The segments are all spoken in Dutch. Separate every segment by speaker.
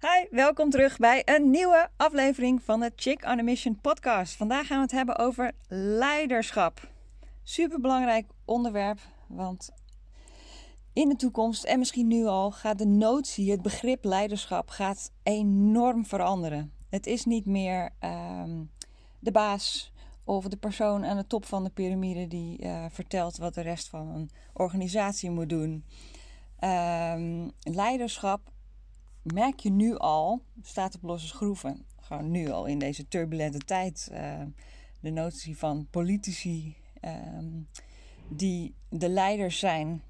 Speaker 1: Hi, welkom terug bij een nieuwe aflevering van de Chick on a Mission podcast. Vandaag gaan we het hebben over leiderschap. Super belangrijk onderwerp, want in de toekomst en misschien nu al gaat de notie, het begrip leiderschap gaat enorm veranderen. Het is niet meer ehm, de baas of de persoon aan de top van de piramide die uh, vertelt wat de rest van een organisatie moet doen. Um, leiderschap merk je nu al, staat op losse schroeven. Gewoon nu al in deze turbulente tijd. Uh, de notie van politici um, die de leiders zijn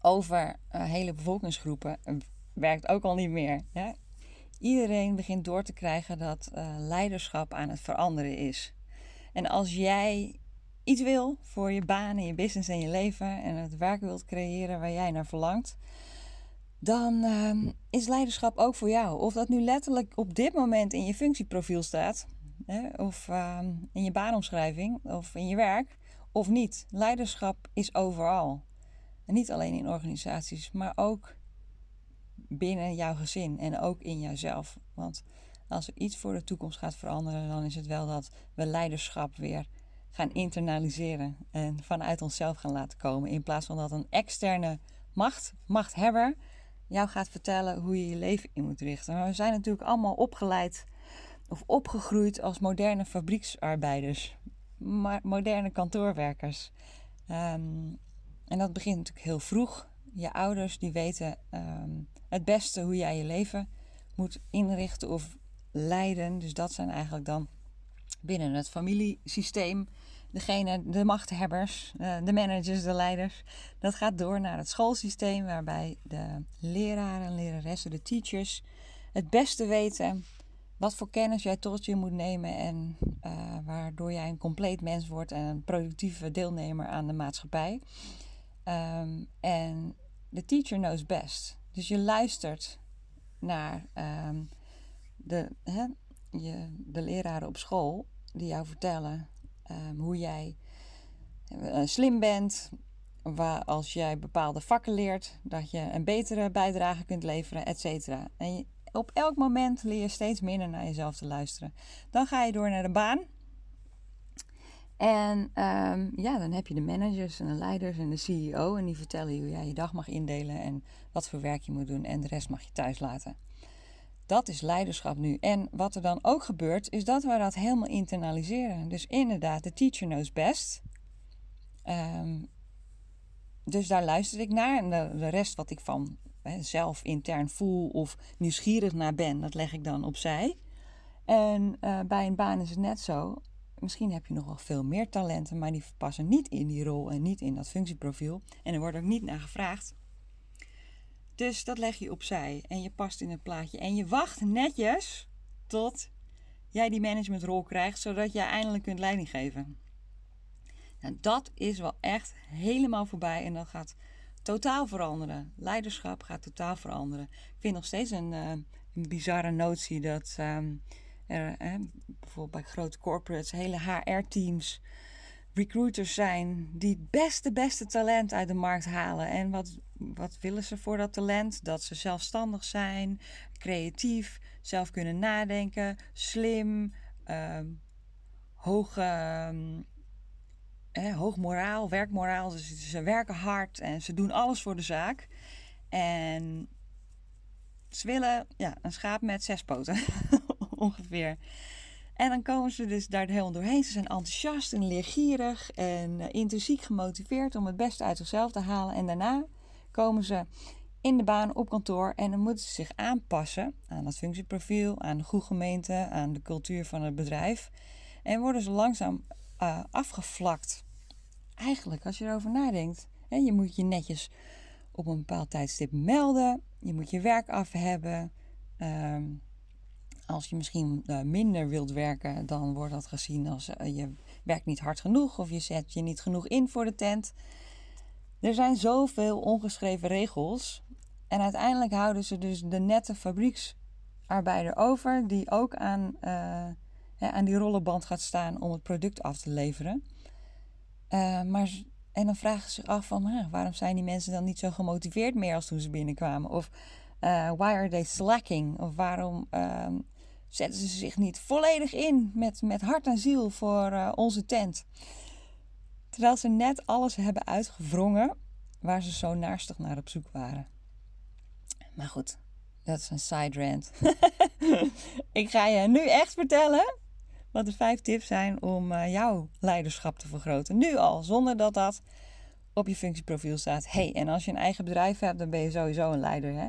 Speaker 1: over uh, hele bevolkingsgroepen werkt ook al niet meer. Iedereen begint door te krijgen dat leiderschap aan het veranderen is. En als jij iets wil voor je baan en je business en je leven en het werk wilt creëren waar jij naar verlangt, dan uh, is leiderschap ook voor jou. Of dat nu letterlijk op dit moment in je functieprofiel staat, hè, of uh, in je baanomschrijving, of in je werk, of niet. Leiderschap is overal. En niet alleen in organisaties, maar ook binnen jouw gezin en ook in jouzelf. Want als er iets voor de toekomst gaat veranderen, dan is het wel dat we leiderschap weer gaan internaliseren en vanuit onszelf gaan laten komen. In plaats van dat een externe macht, machthebber, jou gaat vertellen hoe je je leven in moet richten. Maar we zijn natuurlijk allemaal opgeleid of opgegroeid als moderne fabrieksarbeiders, moderne kantoorwerkers. Um, en dat begint natuurlijk heel vroeg. Je ouders die weten um, het beste hoe jij je leven moet inrichten of leiden. Dus dat zijn eigenlijk dan binnen het familiesysteem degene, de machthebbers, eh, de managers, de leiders. Dat gaat door naar het schoolsysteem, waarbij de leraren en leraressen, de teachers, het beste weten wat voor kennis jij tot je moet nemen en uh, waardoor jij een compleet mens wordt en een productieve deelnemer aan de maatschappij. Um, en de teacher knows best. Dus je luistert naar um, de, hè, je, de leraren op school die jou vertellen um, hoe jij uh, slim bent. Waar als jij bepaalde vakken leert, dat je een betere bijdrage kunt leveren, et cetera. En op elk moment leer je steeds minder naar jezelf te luisteren. Dan ga je door naar de baan. En um, ja, dan heb je de managers en de leiders en de CEO. En die vertellen je hoe jij je dag mag indelen en wat voor werk je moet doen. En de rest mag je thuis laten. Dat is leiderschap nu. En wat er dan ook gebeurt, is dat we dat helemaal internaliseren. Dus inderdaad, de teacher knows best. Um, dus daar luister ik naar. En de, rest wat ik van hè, zelf intern voel of nieuwsgierig naar ben, dat leg ik dan opzij. En uh, bij een baan is het net zo. Misschien heb je nog wel veel meer talenten, maar die passen niet in die rol en niet in dat functieprofiel. En er wordt ook niet naar gevraagd. Dus dat leg je opzij en je past in het plaatje. En je wacht netjes tot jij die managementrol krijgt, zodat jij eindelijk kunt leiding geven. Nou, dat is wel echt helemaal voorbij en dat gaat totaal veranderen. Leiderschap gaat totaal veranderen. Ik vind nog steeds een, uh, een bizarre notie dat um, er eh, bijvoorbeeld bij grote corporates hele HR-teams recruiters zijn die het beste, beste talent uit de markt halen. En wat, wat willen ze voor dat talent? Dat ze zelfstandig zijn, creatief, zelf kunnen nadenken, slim, uh, hoog, uh, eh, hoog moraal, werkmoraal. Dus ze werken hard en ze doen alles voor de zaak. En ze willen ja, een schaap met zes poten ongeveer. En dan komen ze dus daar helemaal doorheen. Ze zijn enthousiast en leergierig en uh, intrinsiek gemotiveerd om het beste uit zichzelf te halen. En daarna komen ze in de baan op kantoor en dan moeten ze zich aanpassen aan het functieprofiel, aan de gemeente, aan de cultuur van het bedrijf. En worden ze langzaam uh, afgevlakt. Eigenlijk, als je erover nadenkt, hè, je moet je netjes op een bepaald tijdstip melden. Je moet je werk af hebben. Uh, als je misschien uh, minder wilt werken, dan wordt dat gezien als uh, je werkt niet hard genoeg of je zet je niet genoeg in voor de tent. Er zijn zoveel ongeschreven regels. En uiteindelijk houden ze dus de nette fabrieksarbeider over, die ook aan, uh, aan die rollenband gaat staan om het product af te leveren. maar, en dan vragen ze zich af van waarom zijn die mensen dan niet zo gemotiveerd meer als toen ze binnenkwamen? Of why are they slacking? Of waarom ehm, zetten ze zich niet volledig in met, met hart en ziel voor onze tent? Terwijl ze net alles hebben uitgewrongen waar ze zo naastig naar op zoek waren. Maar goed, dat is een side rant. ik ga je nu echt vertellen wat de vijf tips zijn om uh, jouw leiderschap te vergroten. Nu al, zonder dat dat op je functieprofiel staat. hey, en als je een eigen bedrijf hebt, dan ben je sowieso een leider. Hè?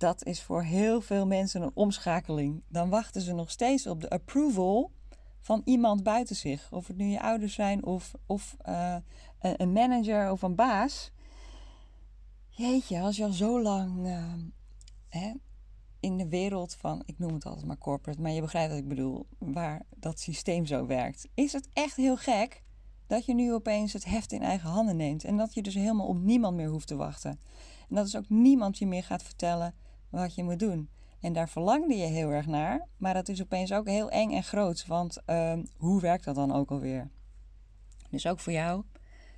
Speaker 1: Dat is voor heel veel mensen een omschakeling. Dan wachten ze nog steeds op de approval van iemand buiten zich. Of het nu je ouders zijn of, of uh, een manager of een baas. Jeetje, als je al zo lang uh, hè, in de wereld van, ik noem het altijd maar corporate, maar je begrijpt wat ik bedoel, waar dat systeem zo werkt, is het echt heel gek dat je nu opeens het heft in eigen handen neemt en dat je dus helemaal op niemand meer hoeft te wachten. En dat is ook niemand je meer gaat vertellen wat je moet doen. En daar verlangde je heel erg naar, maar dat is opeens ook heel eng en groot, want uh, hoe werkt dat dan ook alweer? Dus ook voor jou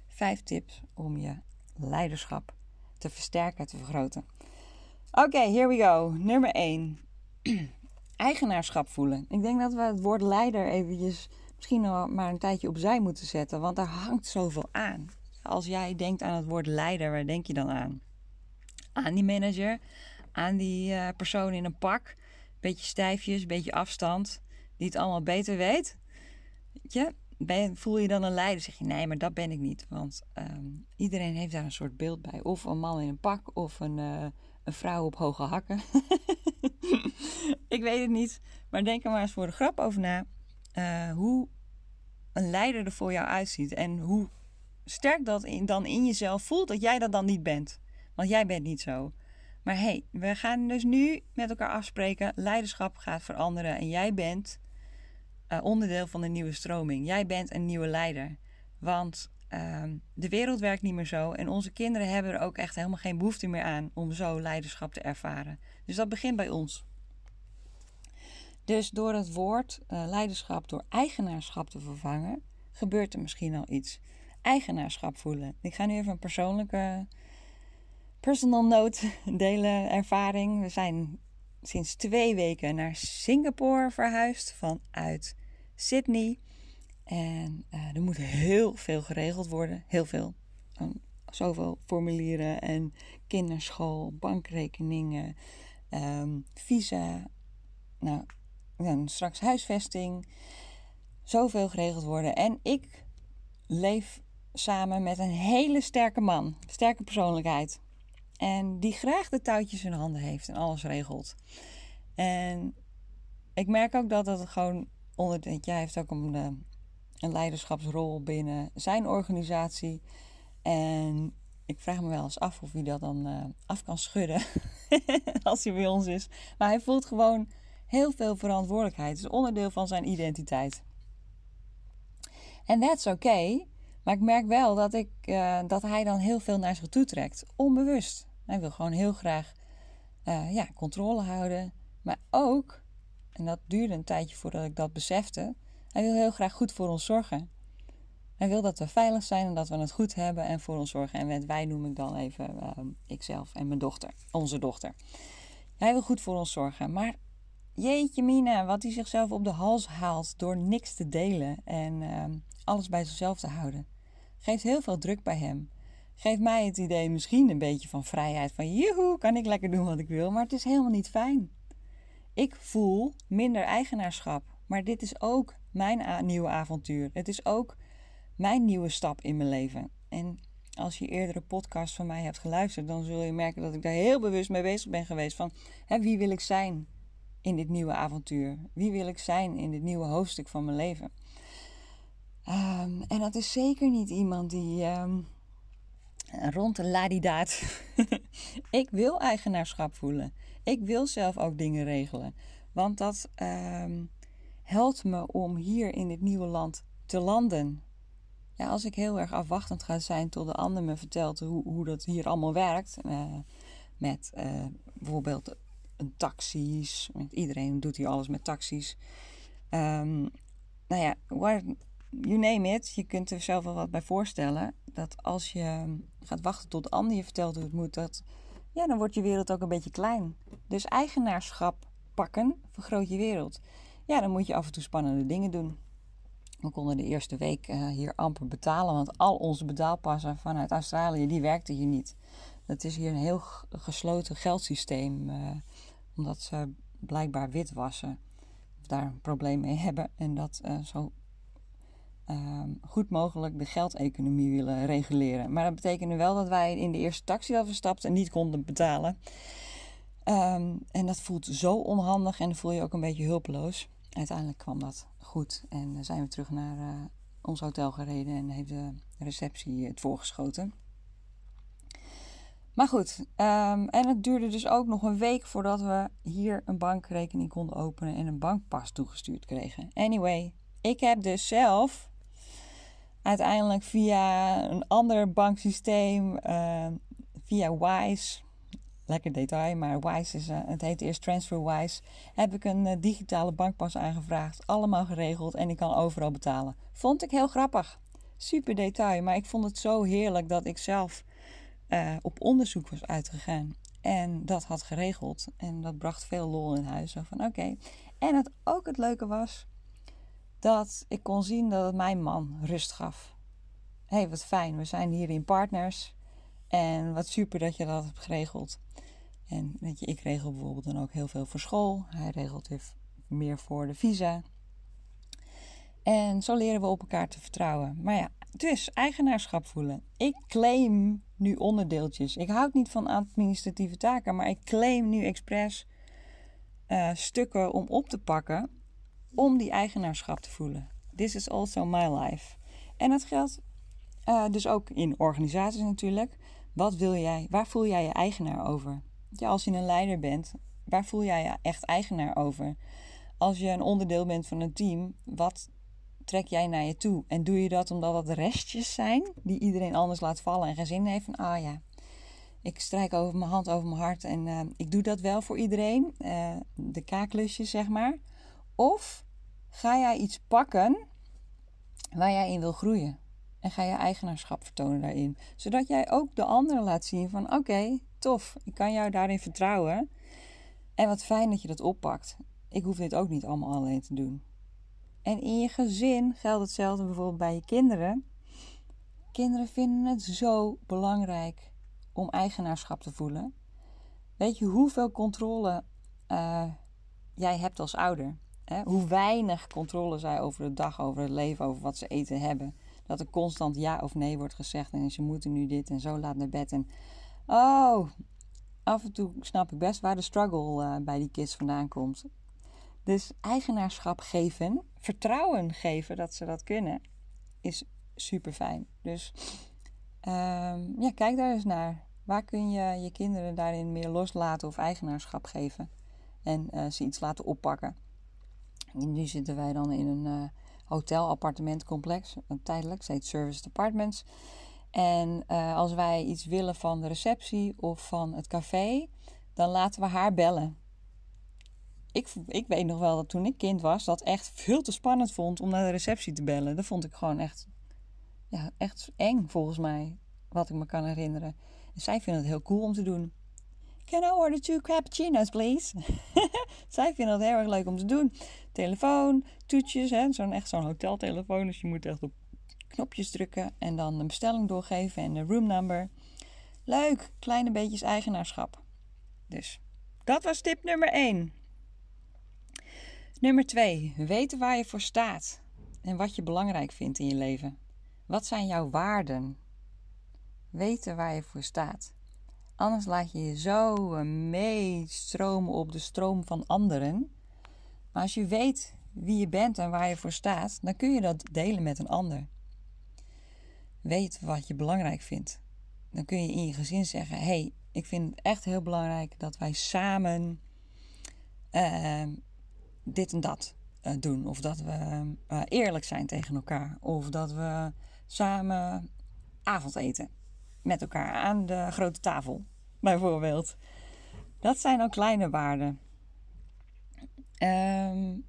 Speaker 1: vijf tips om je leiderschap te versterken, te vergroten. Oké, here we go. Nummer 1. Eigenaarschap voelen. Ik denk dat we het woord leider eventjes misschien nog maar een tijdje opzij moeten zetten, want daar hangt zoveel aan. Als jij denkt aan het woord leider, waar denk je dan aan? Aan die manager, aan die uh, persoon in een pak, beetje stijfjes, beetje afstand, die het allemaal beter weet. Weet je, ben, voel je dan een leider? Zeg je nee, maar dat ben ik niet. Want um, iedereen heeft daar een soort beeld bij. Of een man in een pak, of een, uh, een vrouw op hoge hakken. ik weet het niet. Maar denk er maar eens voor de grap over na. Uh, hoe een leider er voor jou uitziet. En hoe sterk dat in, dan in jezelf voelt dat jij dat dan niet bent. Want jij bent niet zo. Maar hé, hey, we gaan dus nu met elkaar afspreken. Leiderschap gaat veranderen. En jij bent uh, onderdeel van een nieuwe stroming. Jij bent een nieuwe leider. Want uh, de wereld werkt niet meer zo. En onze kinderen hebben er ook echt helemaal geen behoefte meer aan om zo leiderschap te ervaren. Dus dat begint bij ons. Dus door het woord uh, leiderschap door eigenaarschap te vervangen, gebeurt er misschien al iets. Eigenaarschap voelen. Ik ga nu even een persoonlijke personal note delen, ervaring. We zijn sinds twee weken naar Singapore verhuisd vanuit Sydney. En uh, er moet heel veel geregeld worden. Heel veel. Zoveel formulieren en kinderschool, bankrekeningen, um, visa. Nou, straks huisvesting. Zoveel geregeld worden. En ik leef samen met een hele sterke man. Sterke persoonlijkheid. En die graag de touwtjes in handen heeft en alles regelt. En ik merk ook dat het gewoon onder. Jij heeft ook een, eh, een leiderschapsrol binnen zijn organisatie. En ik vraag me wel eens af of hij dat dan uh, af kan schudden als hij bij ons is. Maar hij voelt gewoon heel veel verantwoordelijkheid. Het is onderdeel van zijn identiteit. En dat is oké. maar ik merk wel dat, ik, uh, dat hij dan heel veel naar zich toe trekt. Onbewust. Hij wil gewoon heel graag uh, ja, controle houden. Maar ook, en dat duurde een tijdje voordat ik dat besefte, hij wil heel graag goed voor ons zorgen. Hij wil dat we veilig zijn en dat we het goed hebben en voor ons zorgen. En met wij noem ik dan even uh, ikzelf en mijn dochter, onze dochter. Hij wil goed voor ons zorgen. Maar jeetje mina, wat hij zichzelf op de hals haalt door niks te delen en uh, alles bij zichzelf te houden. Geeft heel veel druk bij hem. Geeft mij het idee misschien een beetje van vrijheid. Van joehoe, kan ik lekker doen wat ik wil. Maar het is helemaal niet fijn. Ik voel minder eigenaarschap. Maar dit is ook mijn nieuwe avontuur. Het is ook mijn nieuwe stap in mijn leven. En als je eerdere podcast van mij hebt geluisterd, dan zul je merken dat ik daar heel bewust mee bezig ben geweest. Van hè, wie wil ik zijn in dit nieuwe avontuur? Wie wil ik zijn in dit nieuwe hoofdstuk van mijn leven? Um, en dat is zeker niet iemand die um, rond de ladidaat. ik wil eigenaarschap voelen. Ik wil zelf ook dingen regelen. Want dat um, helpt me om hier in dit nieuwe land te landen. Ja, als ik heel erg afwachtend ga zijn tot de ander me vertelt hoe, hoe dat hier allemaal werkt. Uh, met uh, bijvoorbeeld een taxis. Iedereen doet hier alles met taxis. Um, nou ja, you name it. Je kunt er zelf wel wat bij voorstellen. Dat als je gaat wachten tot ander je vertelt hoe het moet, dat ja, dan wordt je wereld ook een beetje klein. Dus eigenaarschap pakken vergroot je wereld. Ja, dan moet je af en toe spannende dingen doen. We konden de eerste week uh, hier amper betalen, want al onze betaalpassen vanuit Australië, die werkten hier niet. Het is hier een heel gesloten geldsysteem, uh, omdat ze blijkbaar witwassen. Daar een probleem mee hebben en dat uh, zo Ehm, goed mogelijk de geldeconomie willen reguleren. Maar dat betekende wel dat wij in de eerste taxi dat we stapten en niet konden betalen. Ehm, en dat voelt zo onhandig en dan voel je ook een beetje hulpeloos. Uiteindelijk kwam dat goed en zijn we terug naar uh, ons hotel gereden en heeft de receptie het voorgeschoten. Maar goed, um, en het duurde dus ook nog een week voordat we hier een bankrekening konden openen en een bankpas toegestuurd kregen. Anyway, ik heb dus zelf uiteindelijk via een ander banksysteem, uh, via Wise, lekker detail, maar Wise is, uh, het heet eerst TransferWise, heb ik een uh, digitale bankpas aangevraagd. Allemaal geregeld en ik kan overal betalen. Vond ik heel grappig. Super detail, maar ik vond het zo heerlijk dat ik zelf op onderzoek was uitgegaan. En dat had geregeld. En dat bracht veel lol in huis. Zo van oké. En het ook het leuke was dat ik kon zien dat het mijn man rust gaf. Hé, hey, wat fijn, we zijn hier in partners. En wat super dat je dat hebt geregeld. En weet je, ik regel bijvoorbeeld dan ook heel veel voor school. Hij regelt weer meer voor de visa. En zo leren we op elkaar te vertrouwen. Maar ja, dus eigenaarschap voelen. Ik claim nu onderdeeltjes. Ik houd niet van administratieve taken, maar ik claim nu expres uh, stukken om op te pakken om die eigenaarschap te voelen. This is also my life. En dat geldt uh, dus ook in organisaties natuurlijk. Wat wil jij? Waar voel jij je eigenaar over? Als je een leider bent, waar voel jij je echt eigenaar over? Als je een onderdeel bent van een team, wat trek jij naar je toe? En doe je dat omdat dat restjes zijn die iedereen anders laat vallen en geen zin heeft van, ah ja, ik strijk over mijn hand over mijn hart en uh, ik doe dat wel voor iedereen, uh, de kaaklusjes zeg maar. Of ga jij iets pakken waar jij in wil groeien? En ga je eigenaarschap vertonen daarin. Zodat jij ook de anderen laat zien van oké, tof, ik kan jou daarin vertrouwen. En wat fijn dat je dat oppakt. Ik hoef dit ook niet allemaal alleen te doen. En in je gezin geldt hetzelfde bijvoorbeeld bij je kinderen. Kinderen vinden het zo belangrijk om eigenaarschap te voelen. Weet je hoeveel controle uh, jij hebt als ouder? Hoe weinig controle zij over de dag, over het leven, over wat ze eten hebben. Dat er constant ja of nee wordt gezegd en ze moeten nu dit en zo laat naar bed. En oh, af en toe snap ik best waar de struggle uh, bij die kids vandaan komt. Dus eigenaarschap geven, vertrouwen geven dat ze dat kunnen, is super fijn. Dus um, ja, kijk daar eens naar. Waar kun je je kinderen daarin meer loslaten of eigenaarschap geven? En uh, ze iets laten oppakken. Nu zitten wij dan in een uh, hotel-appartementcomplex, tijdelijk, heet Service Apartments. En uh, als wij iets willen van de receptie of van het café, dan laten we haar bellen. Ik, ik weet nog wel dat toen ik kind was, dat echt veel te spannend vond om naar de receptie te bellen. Dat vond ik gewoon echt, ja, echt eng volgens mij, wat ik me kan herinneren. En zij vinden het heel cool om te doen. Can I order two cappuccino's, please? Zij vinden dat heel erg leuk om te doen. Telefoon, toetjes, hè? Zo'n, echt zo'n hoteltelefoon. Dus je moet echt op knopjes drukken en dan een bestelling doorgeven en de room number. Leuk, kleine beetjes eigenaarschap. Dus dat was tip nummer 1. Nummer 2. Weten waar je voor staat en wat je belangrijk vindt in je leven. Wat zijn jouw waarden? Weten waar je voor staat. Anders laat je je zo eh, meestromen op de stroom van anderen. Maar als je weet wie je bent en waar je voor staat, dan kun je dat delen met een ander. Weet wat je belangrijk vindt. Dan kun je in je gezin zeggen: Hé, hey, ik vind het echt heel belangrijk dat wij samen uh, dit en dat uh, doen. Of dat we uh, eerlijk zijn tegen elkaar. Of dat we samen avondeten met elkaar aan de grote tafel, bijvoorbeeld. Dat zijn ook kleine waarden. Um,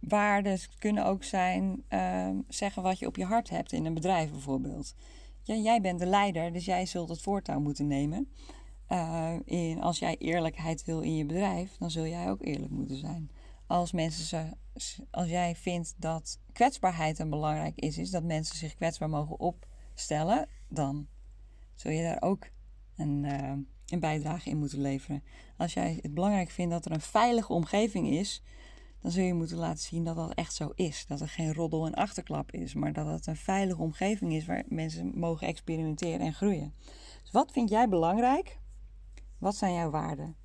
Speaker 1: waarden kunnen ook zijn um, zeggen wat je op je hart hebt in een bedrijf bijvoorbeeld. Ja, jij bent de leider, dus jij zult het voortouw moeten nemen. Uh, in, als jij eerlijkheid wil in je bedrijf, dan zul jij ook eerlijk moeten zijn. Als, mensen als jij vindt dat kwetsbaarheid een belangrijk is, is dat mensen zich kwetsbaar mogen opstellen, dan zul je daar ook een, uh, een bijdrage in moeten leveren. Als jij het belangrijk vindt dat er een veilige omgeving is, dan zul je moeten laten zien dat dat echt zo is. Dat er geen roddel en achterklap is, maar dat het een veilige omgeving is waar mensen mogen experimenteren en groeien. Dus wat vind jij belangrijk? Wat zijn jouw waarden?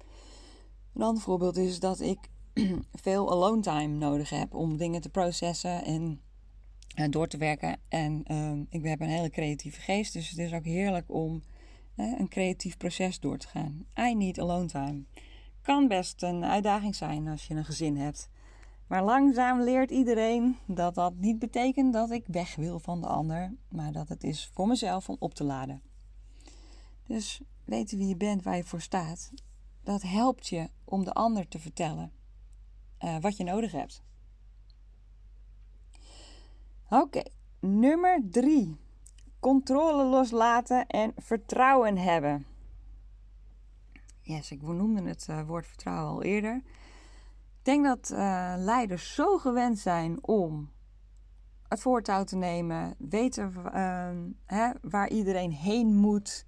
Speaker 1: Een ander voorbeeld is dat ik veel alone time nodig heb om dingen te processen en uh, door te werken. En uh, ik heb een hele creatieve geest, dus het is ook heerlijk om uh, een creatief proces door te gaan. I need alone time. Kan best een uitdaging zijn als je een gezin hebt. Maar langzaam leert iedereen dat dat niet betekent dat ik weg wil van de ander, maar dat het is voor mezelf om op te laden. Dus weten wie je bent, waar je voor staat, dat helpt je om de ander te vertellen uh, wat je nodig hebt. Oké, nummer drie. Controle loslaten en vertrouwen hebben. Yes, ik noemde het uh, woord vertrouwen al eerder. Ik denk dat uh, leiders zo gewend zijn om het voortouw te nemen, weten uh, hè, waar iedereen heen moet,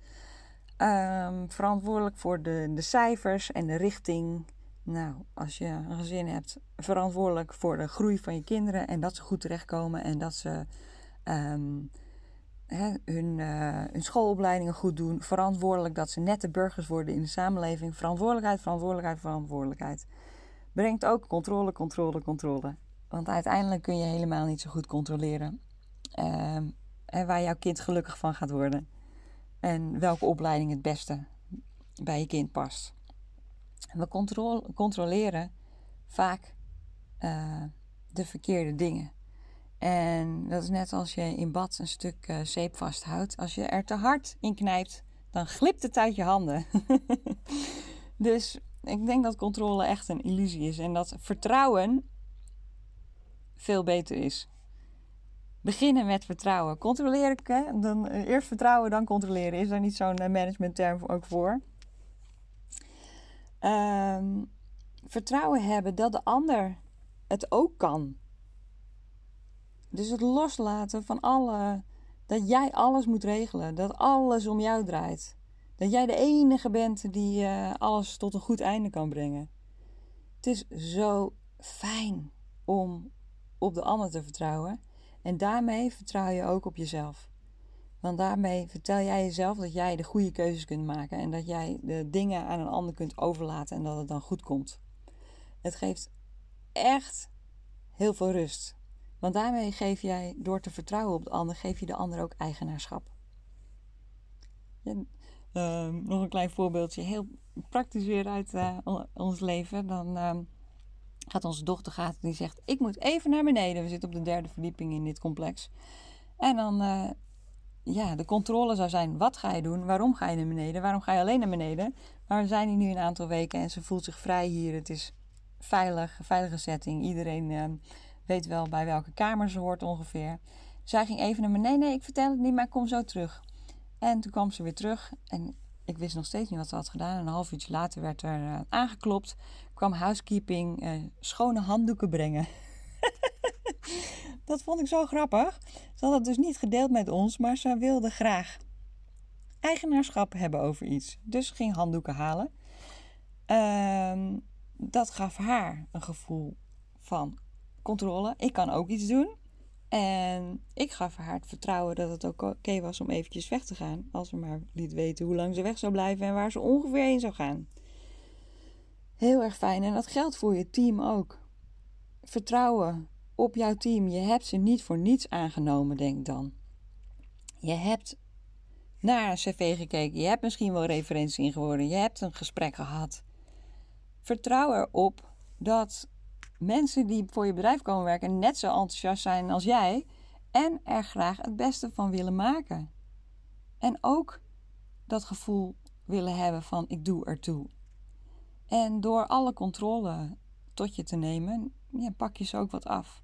Speaker 1: um, verantwoordelijk voor de, de cijfers en de richting. Nou, als je een gezin hebt, verantwoordelijk voor de groei van je kinderen en dat ze goed terechtkomen en dat ze um, hun, uh, hun schoolopleidingen goed doen. Verantwoordelijk dat ze nette burgers worden in de samenleving. Verantwoordelijkheid, verantwoordelijkheid, verantwoordelijkheid. Brengt ook controle, controle, controle. Want uiteindelijk kun je helemaal niet zo goed controleren en waar jouw kind gelukkig van gaat worden. En welke opleiding het beste bij je kind past. We controleren vaak uh, de verkeerde dingen. En dat is net als je in bad een stuk uh, zeep vasthoudt. Als je er te hard in knijpt, dan glipt het uit je handen. dus ik denk dat controle echt een illusie is. En dat vertrouwen veel beter is. Beginnen met vertrouwen. Controleren, hè? Dan, uh, eerst vertrouwen, dan controleren. Is daar niet zo'n managementterm ook voor? Um, vertrouwen hebben dat de ander het ook kan. Dus het loslaten van alle. Dat jij alles moet regelen. Dat alles om jou draait. Dat jij de enige bent die uh, alles tot een goed einde kan brengen. Het is zo fijn om op de ander te vertrouwen. En daarmee vertrouw je ook op jezelf. Want daarmee vertel jij jezelf dat jij de goede keuzes kunt maken. En dat jij de dingen aan een ander kunt overlaten en dat het dan goed komt. Het geeft echt heel veel rust. Want daarmee geef jij, door te vertrouwen op de ander, geef je de ander ook eigenaarschap. uh, nog een klein voorbeeldje, heel praktisch weer uit uh, ons leven. Dan uh, gaat onze dochter gaat, die zegt: Ik moet even naar beneden. We zitten op de derde verdieping in dit complex. En dan, uh, ja, de controle zou zijn: wat ga je doen? Waarom ga je naar beneden? Waarom ga je alleen naar beneden? Maar we zijn hier nu een aantal weken en ze voelt zich vrij hier. Het is veilig, veilige setting. Iedereen uh, weet wel bij welke kamer ze hoort ongeveer. Zij ging even naar beneden. Nee, ik vertel het niet, maar ik kom zo terug. En toen kwam ze weer terug. En ik wist nog steeds niet wat ze had gedaan. En een half uurtje later werd er uh, aangeklopt. Kwam housekeeping uh, schone handdoeken brengen. dat vond ik zo grappig. Ze had het dus niet gedeeld met ons, maar ze wilde graag eigenaarschap hebben over iets. Dus ging handdoeken halen. Uh, dat gaf haar een gevoel van controle. Ik kan ook iets doen. En ik gaf haar het vertrouwen dat het ook oké was om eventjes weg te gaan. Als ze maar liet weten hoe lang ze weg zou blijven en waar ze ongeveer heen zou gaan. Heel erg fijn. En dat geldt voor je team ook. Vertrouwen op jouw team. Je hebt ze niet voor niets aangenomen, denk dan. Je hebt naar een cv gekeken. Je hebt misschien wel referentie ingewonnen. Je hebt een gesprek gehad. Vertrouw erop dat mensen die voor je bedrijf komen werken net zo enthousiast zijn als jij en er graag het beste van willen maken. En ook dat gevoel willen hebben van ik doe ertoe. En door alle controle tot je te nemen, ja, pak je ze ook wat af.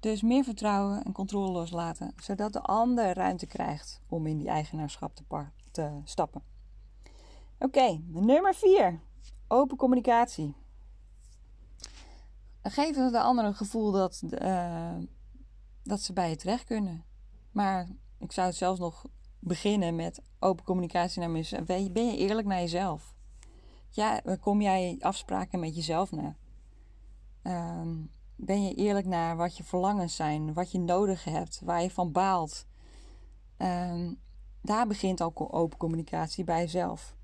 Speaker 1: Dus meer vertrouwen en controle loslaten, zodat de ander ruimte krijgt om in die eigenaarschap te, te stappen. Oké, nummer vier. Open communicatie. Geef de ander een gevoel dat, uh, dat ze bij je terecht kunnen. Maar ik zou het zelfs nog beginnen met open communicatie naar mensen. Ben je eerlijk naar jezelf? Ja, kom jij afspraken met jezelf na? Ben je eerlijk naar wat je verlangens zijn, wat je nodig hebt, waar je van baalt? Ehm, daar begint al open communicatie bij jezelf.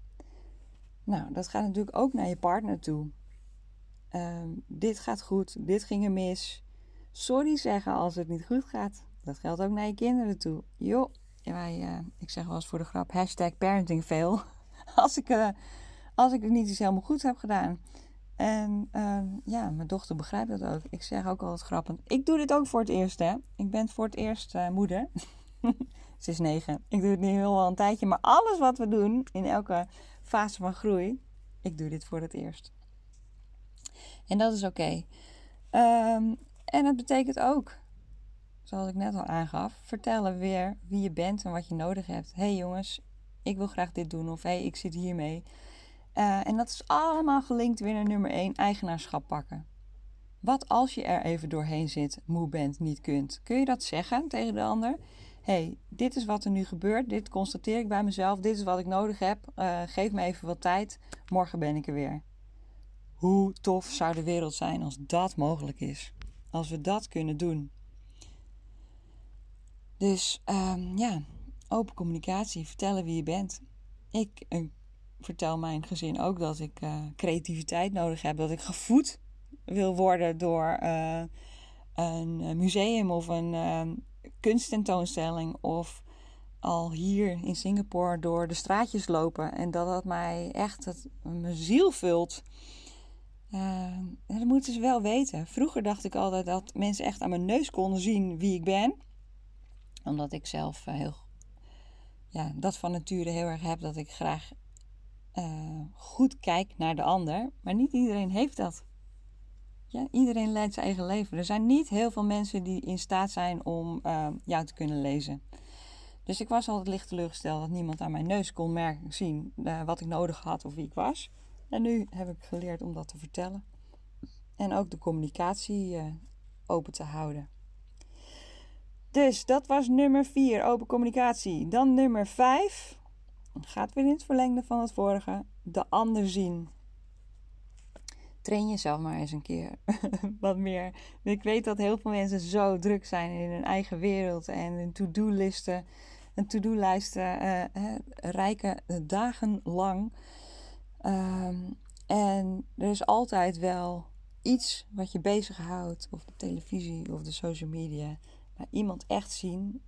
Speaker 1: Nou, dat gaat natuurlijk ook naar je partner toe. Ehm, dit gaat goed, dit ging er mis. Sorry zeggen als het niet goed gaat. Dat geldt ook naar je kinderen toe. Joh, wij, uh, ik zeg wel eens voor de grap, hashtag parenting fail. als, ik, uh, als ik het niet eens helemaal goed heb gedaan. En uh, ja, mijn dochter begrijpt dat ook. Ik zeg ook altijd grappend. Ik doe dit ook voor het eerst, hè. Ik ben voor het eerst eh, moeder. Ze is negen. Ik doe het nu heel al een tijdje. Maar alles wat we doen in elke fase van groei, ik doe dit voor het eerst. En dat is oké. Ehm, en het betekent ook, zoals ik net al aangaf, vertellen weer wie je bent en wat je nodig hebt. hey jongens, ik wil graag dit doen. Of hey, ik zit hiermee. Uh, en dat is allemaal gelinkt weer naar nummer 1, eigenaarschap pakken. Wat als je er even doorheen zit, moe bent, niet kunt? Kun je dat zeggen tegen de ander? hey, dit is wat er nu gebeurt, dit constateer ik bij mezelf, dit is wat ik nodig heb, uh, geef me even wat tijd, morgen ben ik er weer. Hoe tof zou de wereld zijn als dat mogelijk is? Als we dat kunnen doen. Dus um, ja, open communicatie, vertellen wie je bent. Ik uh, vertel mijn gezin ook dat ik uh, creativiteit nodig heb, dat ik gevoed wil worden door een museum of een ehm, kunsttentoonstelling of al hier in Singapore door de straatjes lopen. En dat dat mij echt het, mijn ziel vult. Uh, dat moeten ze wel weten. Vroeger dacht ik altijd dat mensen echt aan mijn neus konden zien wie ik ben. Omdat ik zelf uh, heel, ja, dat van nature heel erg heb. Dat ik graag uh, goed kijk naar de ander. Maar niet iedereen heeft dat. Ja, iedereen leidt zijn eigen leven. Er zijn niet heel veel mensen die in staat zijn om uh, jou te kunnen lezen. Dus ik was altijd licht teleurgesteld dat niemand aan mijn neus kon merken, zien uh, wat ik nodig had of wie ik was. En nu heb ik geleerd om dat te vertellen. En ook de communicatie open te houden. Dus dat was nummer 4, open communicatie. Dan nummer 5, gaat weer in het verlengde van het vorige, de ander zien train jezelf maar eens een keer wat meer. Ik weet dat heel veel mensen zo druk zijn in hun eigen wereld en hun to-do-listen, en to-do-lijsten uh, rijken dagenlang. Um, en er is altijd wel iets wat je bezighoudt, of de televisie of de social media. Maar iemand echt zien,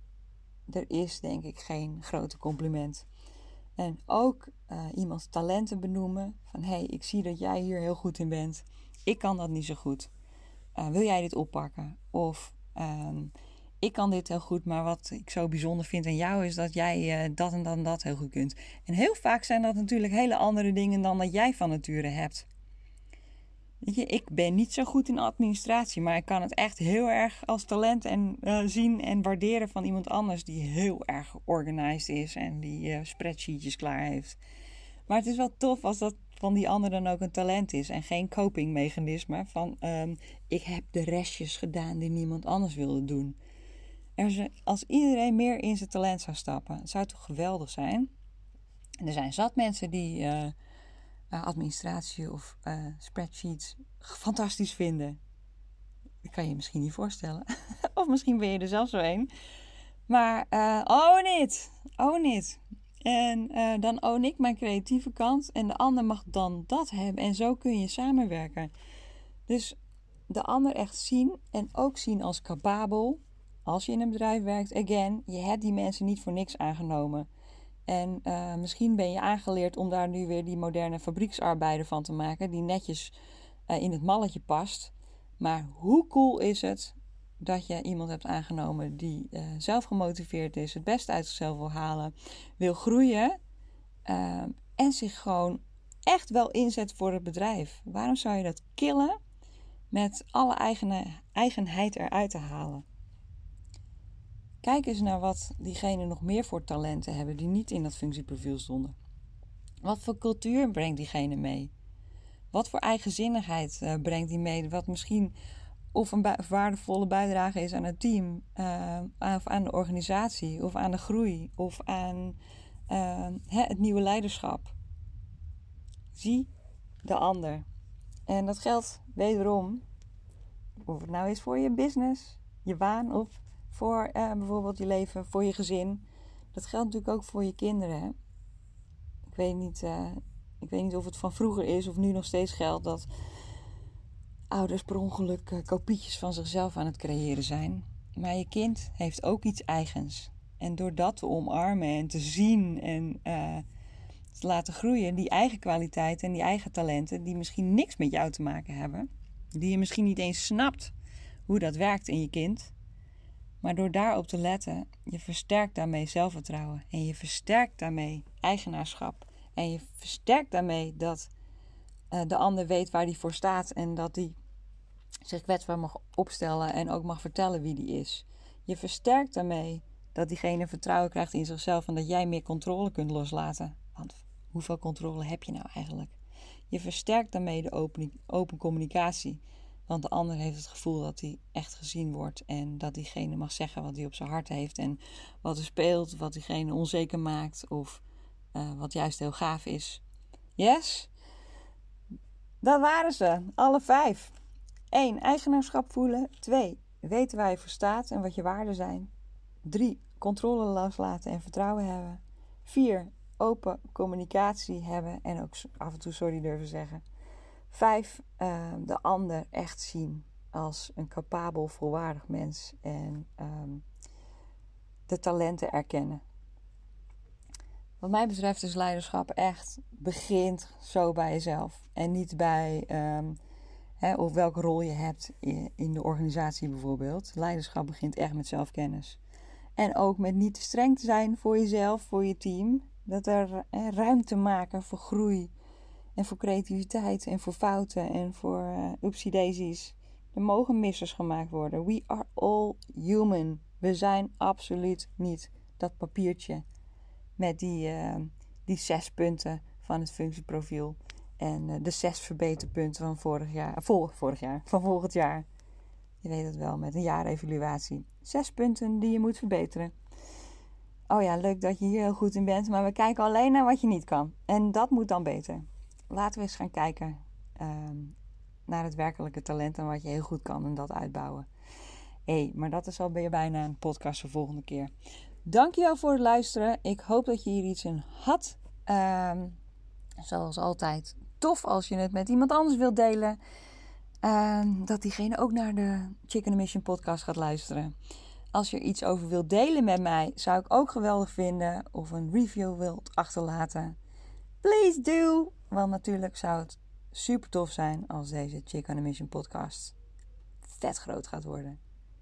Speaker 1: er is denk ik geen grote compliment. En ook uh, iemands talenten benoemen. Van hé, hey, ik zie dat jij hier heel goed in bent. Ik kan dat niet zo goed. Uh, wil jij dit oppakken? Of um, ik kan dit heel goed, maar wat ik zo bijzonder vind aan jou is dat jij uh, dat en dan dat heel goed kunt. En heel vaak zijn dat natuurlijk hele andere dingen dan dat jij van nature hebt. Weet je, ik ben niet zo goed in administratie, maar ik kan het echt heel erg als talent en, uh, zien en waarderen van iemand anders die heel erg organized is en die uh, spreadsheetjes klaar heeft. Maar het is wel tof als dat van die ander dan ook een talent is en geen copingmechanisme van um, ik heb de restjes gedaan die niemand anders wilde doen. Als iedereen meer in zijn talent zou stappen, het zou toch geweldig zijn? En er zijn zat mensen die uh, uh, administratie of uh, spreadsheets fantastisch vinden. Dat kan je je misschien niet voorstellen. of misschien ben je er zelf zo een. Maar uh, own it. Own it. En dan own ik mijn creatieve kant. En de ander mag dan dat hebben. En zo kun je samenwerken. Dus de ander echt zien. En ook zien als capabel. Als je in een bedrijf werkt. Again, je hebt die mensen niet voor niks aangenomen. En uh, misschien ben je aangeleerd om daar nu weer die moderne fabrieksarbeider van te maken, die netjes uh, in het malletje past. Maar hoe cool is het dat je iemand hebt aangenomen die uh, zelf gemotiveerd is, het beste uit zichzelf wil halen, wil groeien en zich gewoon echt wel inzet voor het bedrijf? Waarom zou je dat killen met alle eigenheid eruit te halen? Kijk eens naar wat diegenen nog meer voor talenten hebben die niet in dat functieprofiel stonden. Wat voor cultuur brengt diegene mee? Wat voor eigenzinnigheid uh, brengt die mee? Wat misschien of een waardevolle bijdrage is aan het team, uh, of aan de organisatie, of aan de groei, of aan uh, het nieuwe leiderschap. Zie de ander. En dat geldt wederom, of het nou is voor je business, je baan of voor uh, bijvoorbeeld je leven, voor je gezin. Dat geldt natuurlijk ook voor je kinderen. Hè? Ik weet niet, uh, ik weet niet of het van vroeger is of nu nog steeds geldt dat ouders per ongeluk uh, kopietjes van zichzelf aan het creëren zijn. Maar je kind heeft ook iets eigens. En door dat te omarmen en te zien en te laten groeien, die eigen kwaliteiten en die eigen talenten, die misschien niks met jou te maken hebben, die je misschien niet eens snapt hoe dat werkt in je kind, maar door daarop te letten, je versterkt daarmee zelfvertrouwen en je versterkt daarmee eigenaarschap en je versterkt daarmee dat uh, de ander weet waar die voor staat en dat die zich kwetsbaar mag opstellen en ook mag vertellen wie die is. Je versterkt daarmee dat diegene vertrouwen krijgt in zichzelf en dat jij meer controle kunt loslaten. Want hoeveel controle heb je nou eigenlijk? Je versterkt daarmee de open, open communicatie. Want de ander heeft het gevoel dat hij echt gezien wordt en dat diegene mag zeggen wat hij op zijn hart heeft en wat er speelt, wat diegene onzeker maakt of uh, wat juist heel gaaf is. Yes? Dat waren ze, alle vijf. 1. Eigenaarschap voelen. 2. Weten waar je voor staat en wat je waarden zijn. 3. Controle loslaten en vertrouwen hebben. 4. Open communicatie hebben en ook af en toe sorry durven zeggen. Vijf, ehm, de ander echt zien als een capabel, volwaardig mens en ehm, de talenten erkennen. Wat mij betreft is leiderschap echt begint zo bij jezelf en niet bij um, hè, of welke rol je hebt in de organisatie bijvoorbeeld. Leiderschap begint echt met zelfkennis. En ook met niet te streng te zijn voor jezelf, voor je team. Dat er ruimte maken voor groei en voor creativiteit en voor fouten en voor uh, upsie daisies. Er mogen missers gemaakt worden. We are all human. We zijn absoluut niet dat papiertje met die, uh, die zes punten van het functieprofiel. En uh, de zes verbeterpunten van vorig jaar, vol, vorig jaar, van volgend jaar. Je weet het wel, met een jaarevaluatie. Zes punten die je moet verbeteren. Oh ja, leuk dat je hier heel goed in bent, maar we kijken alleen naar wat je niet kan. En dat moet dan beter laten we eens gaan kijken ehm, naar het werkelijke talent en wat je heel goed kan en dat uitbouwen. Hey, maar dat is al bijna een podcast voor volgende keer. Dankjewel voor het luisteren. Ik hoop dat je hier iets in had. Um, zoals altijd, tof als je het met iemand anders wilt delen. Um, dat diegene ook naar de Chicken Mission podcast gaat luisteren. Als je iets over wilt delen met mij, zou ik ook geweldig vinden. Of een review wilt achterlaten. Please do! Want natuurlijk zou het super tof zijn als deze Chick on a Mission podcast vet groot gaat worden.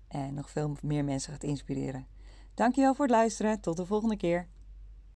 Speaker 1: En nog veel meer mensen gaat inspireren. Dankjewel voor het luisteren. Tot de volgende keer.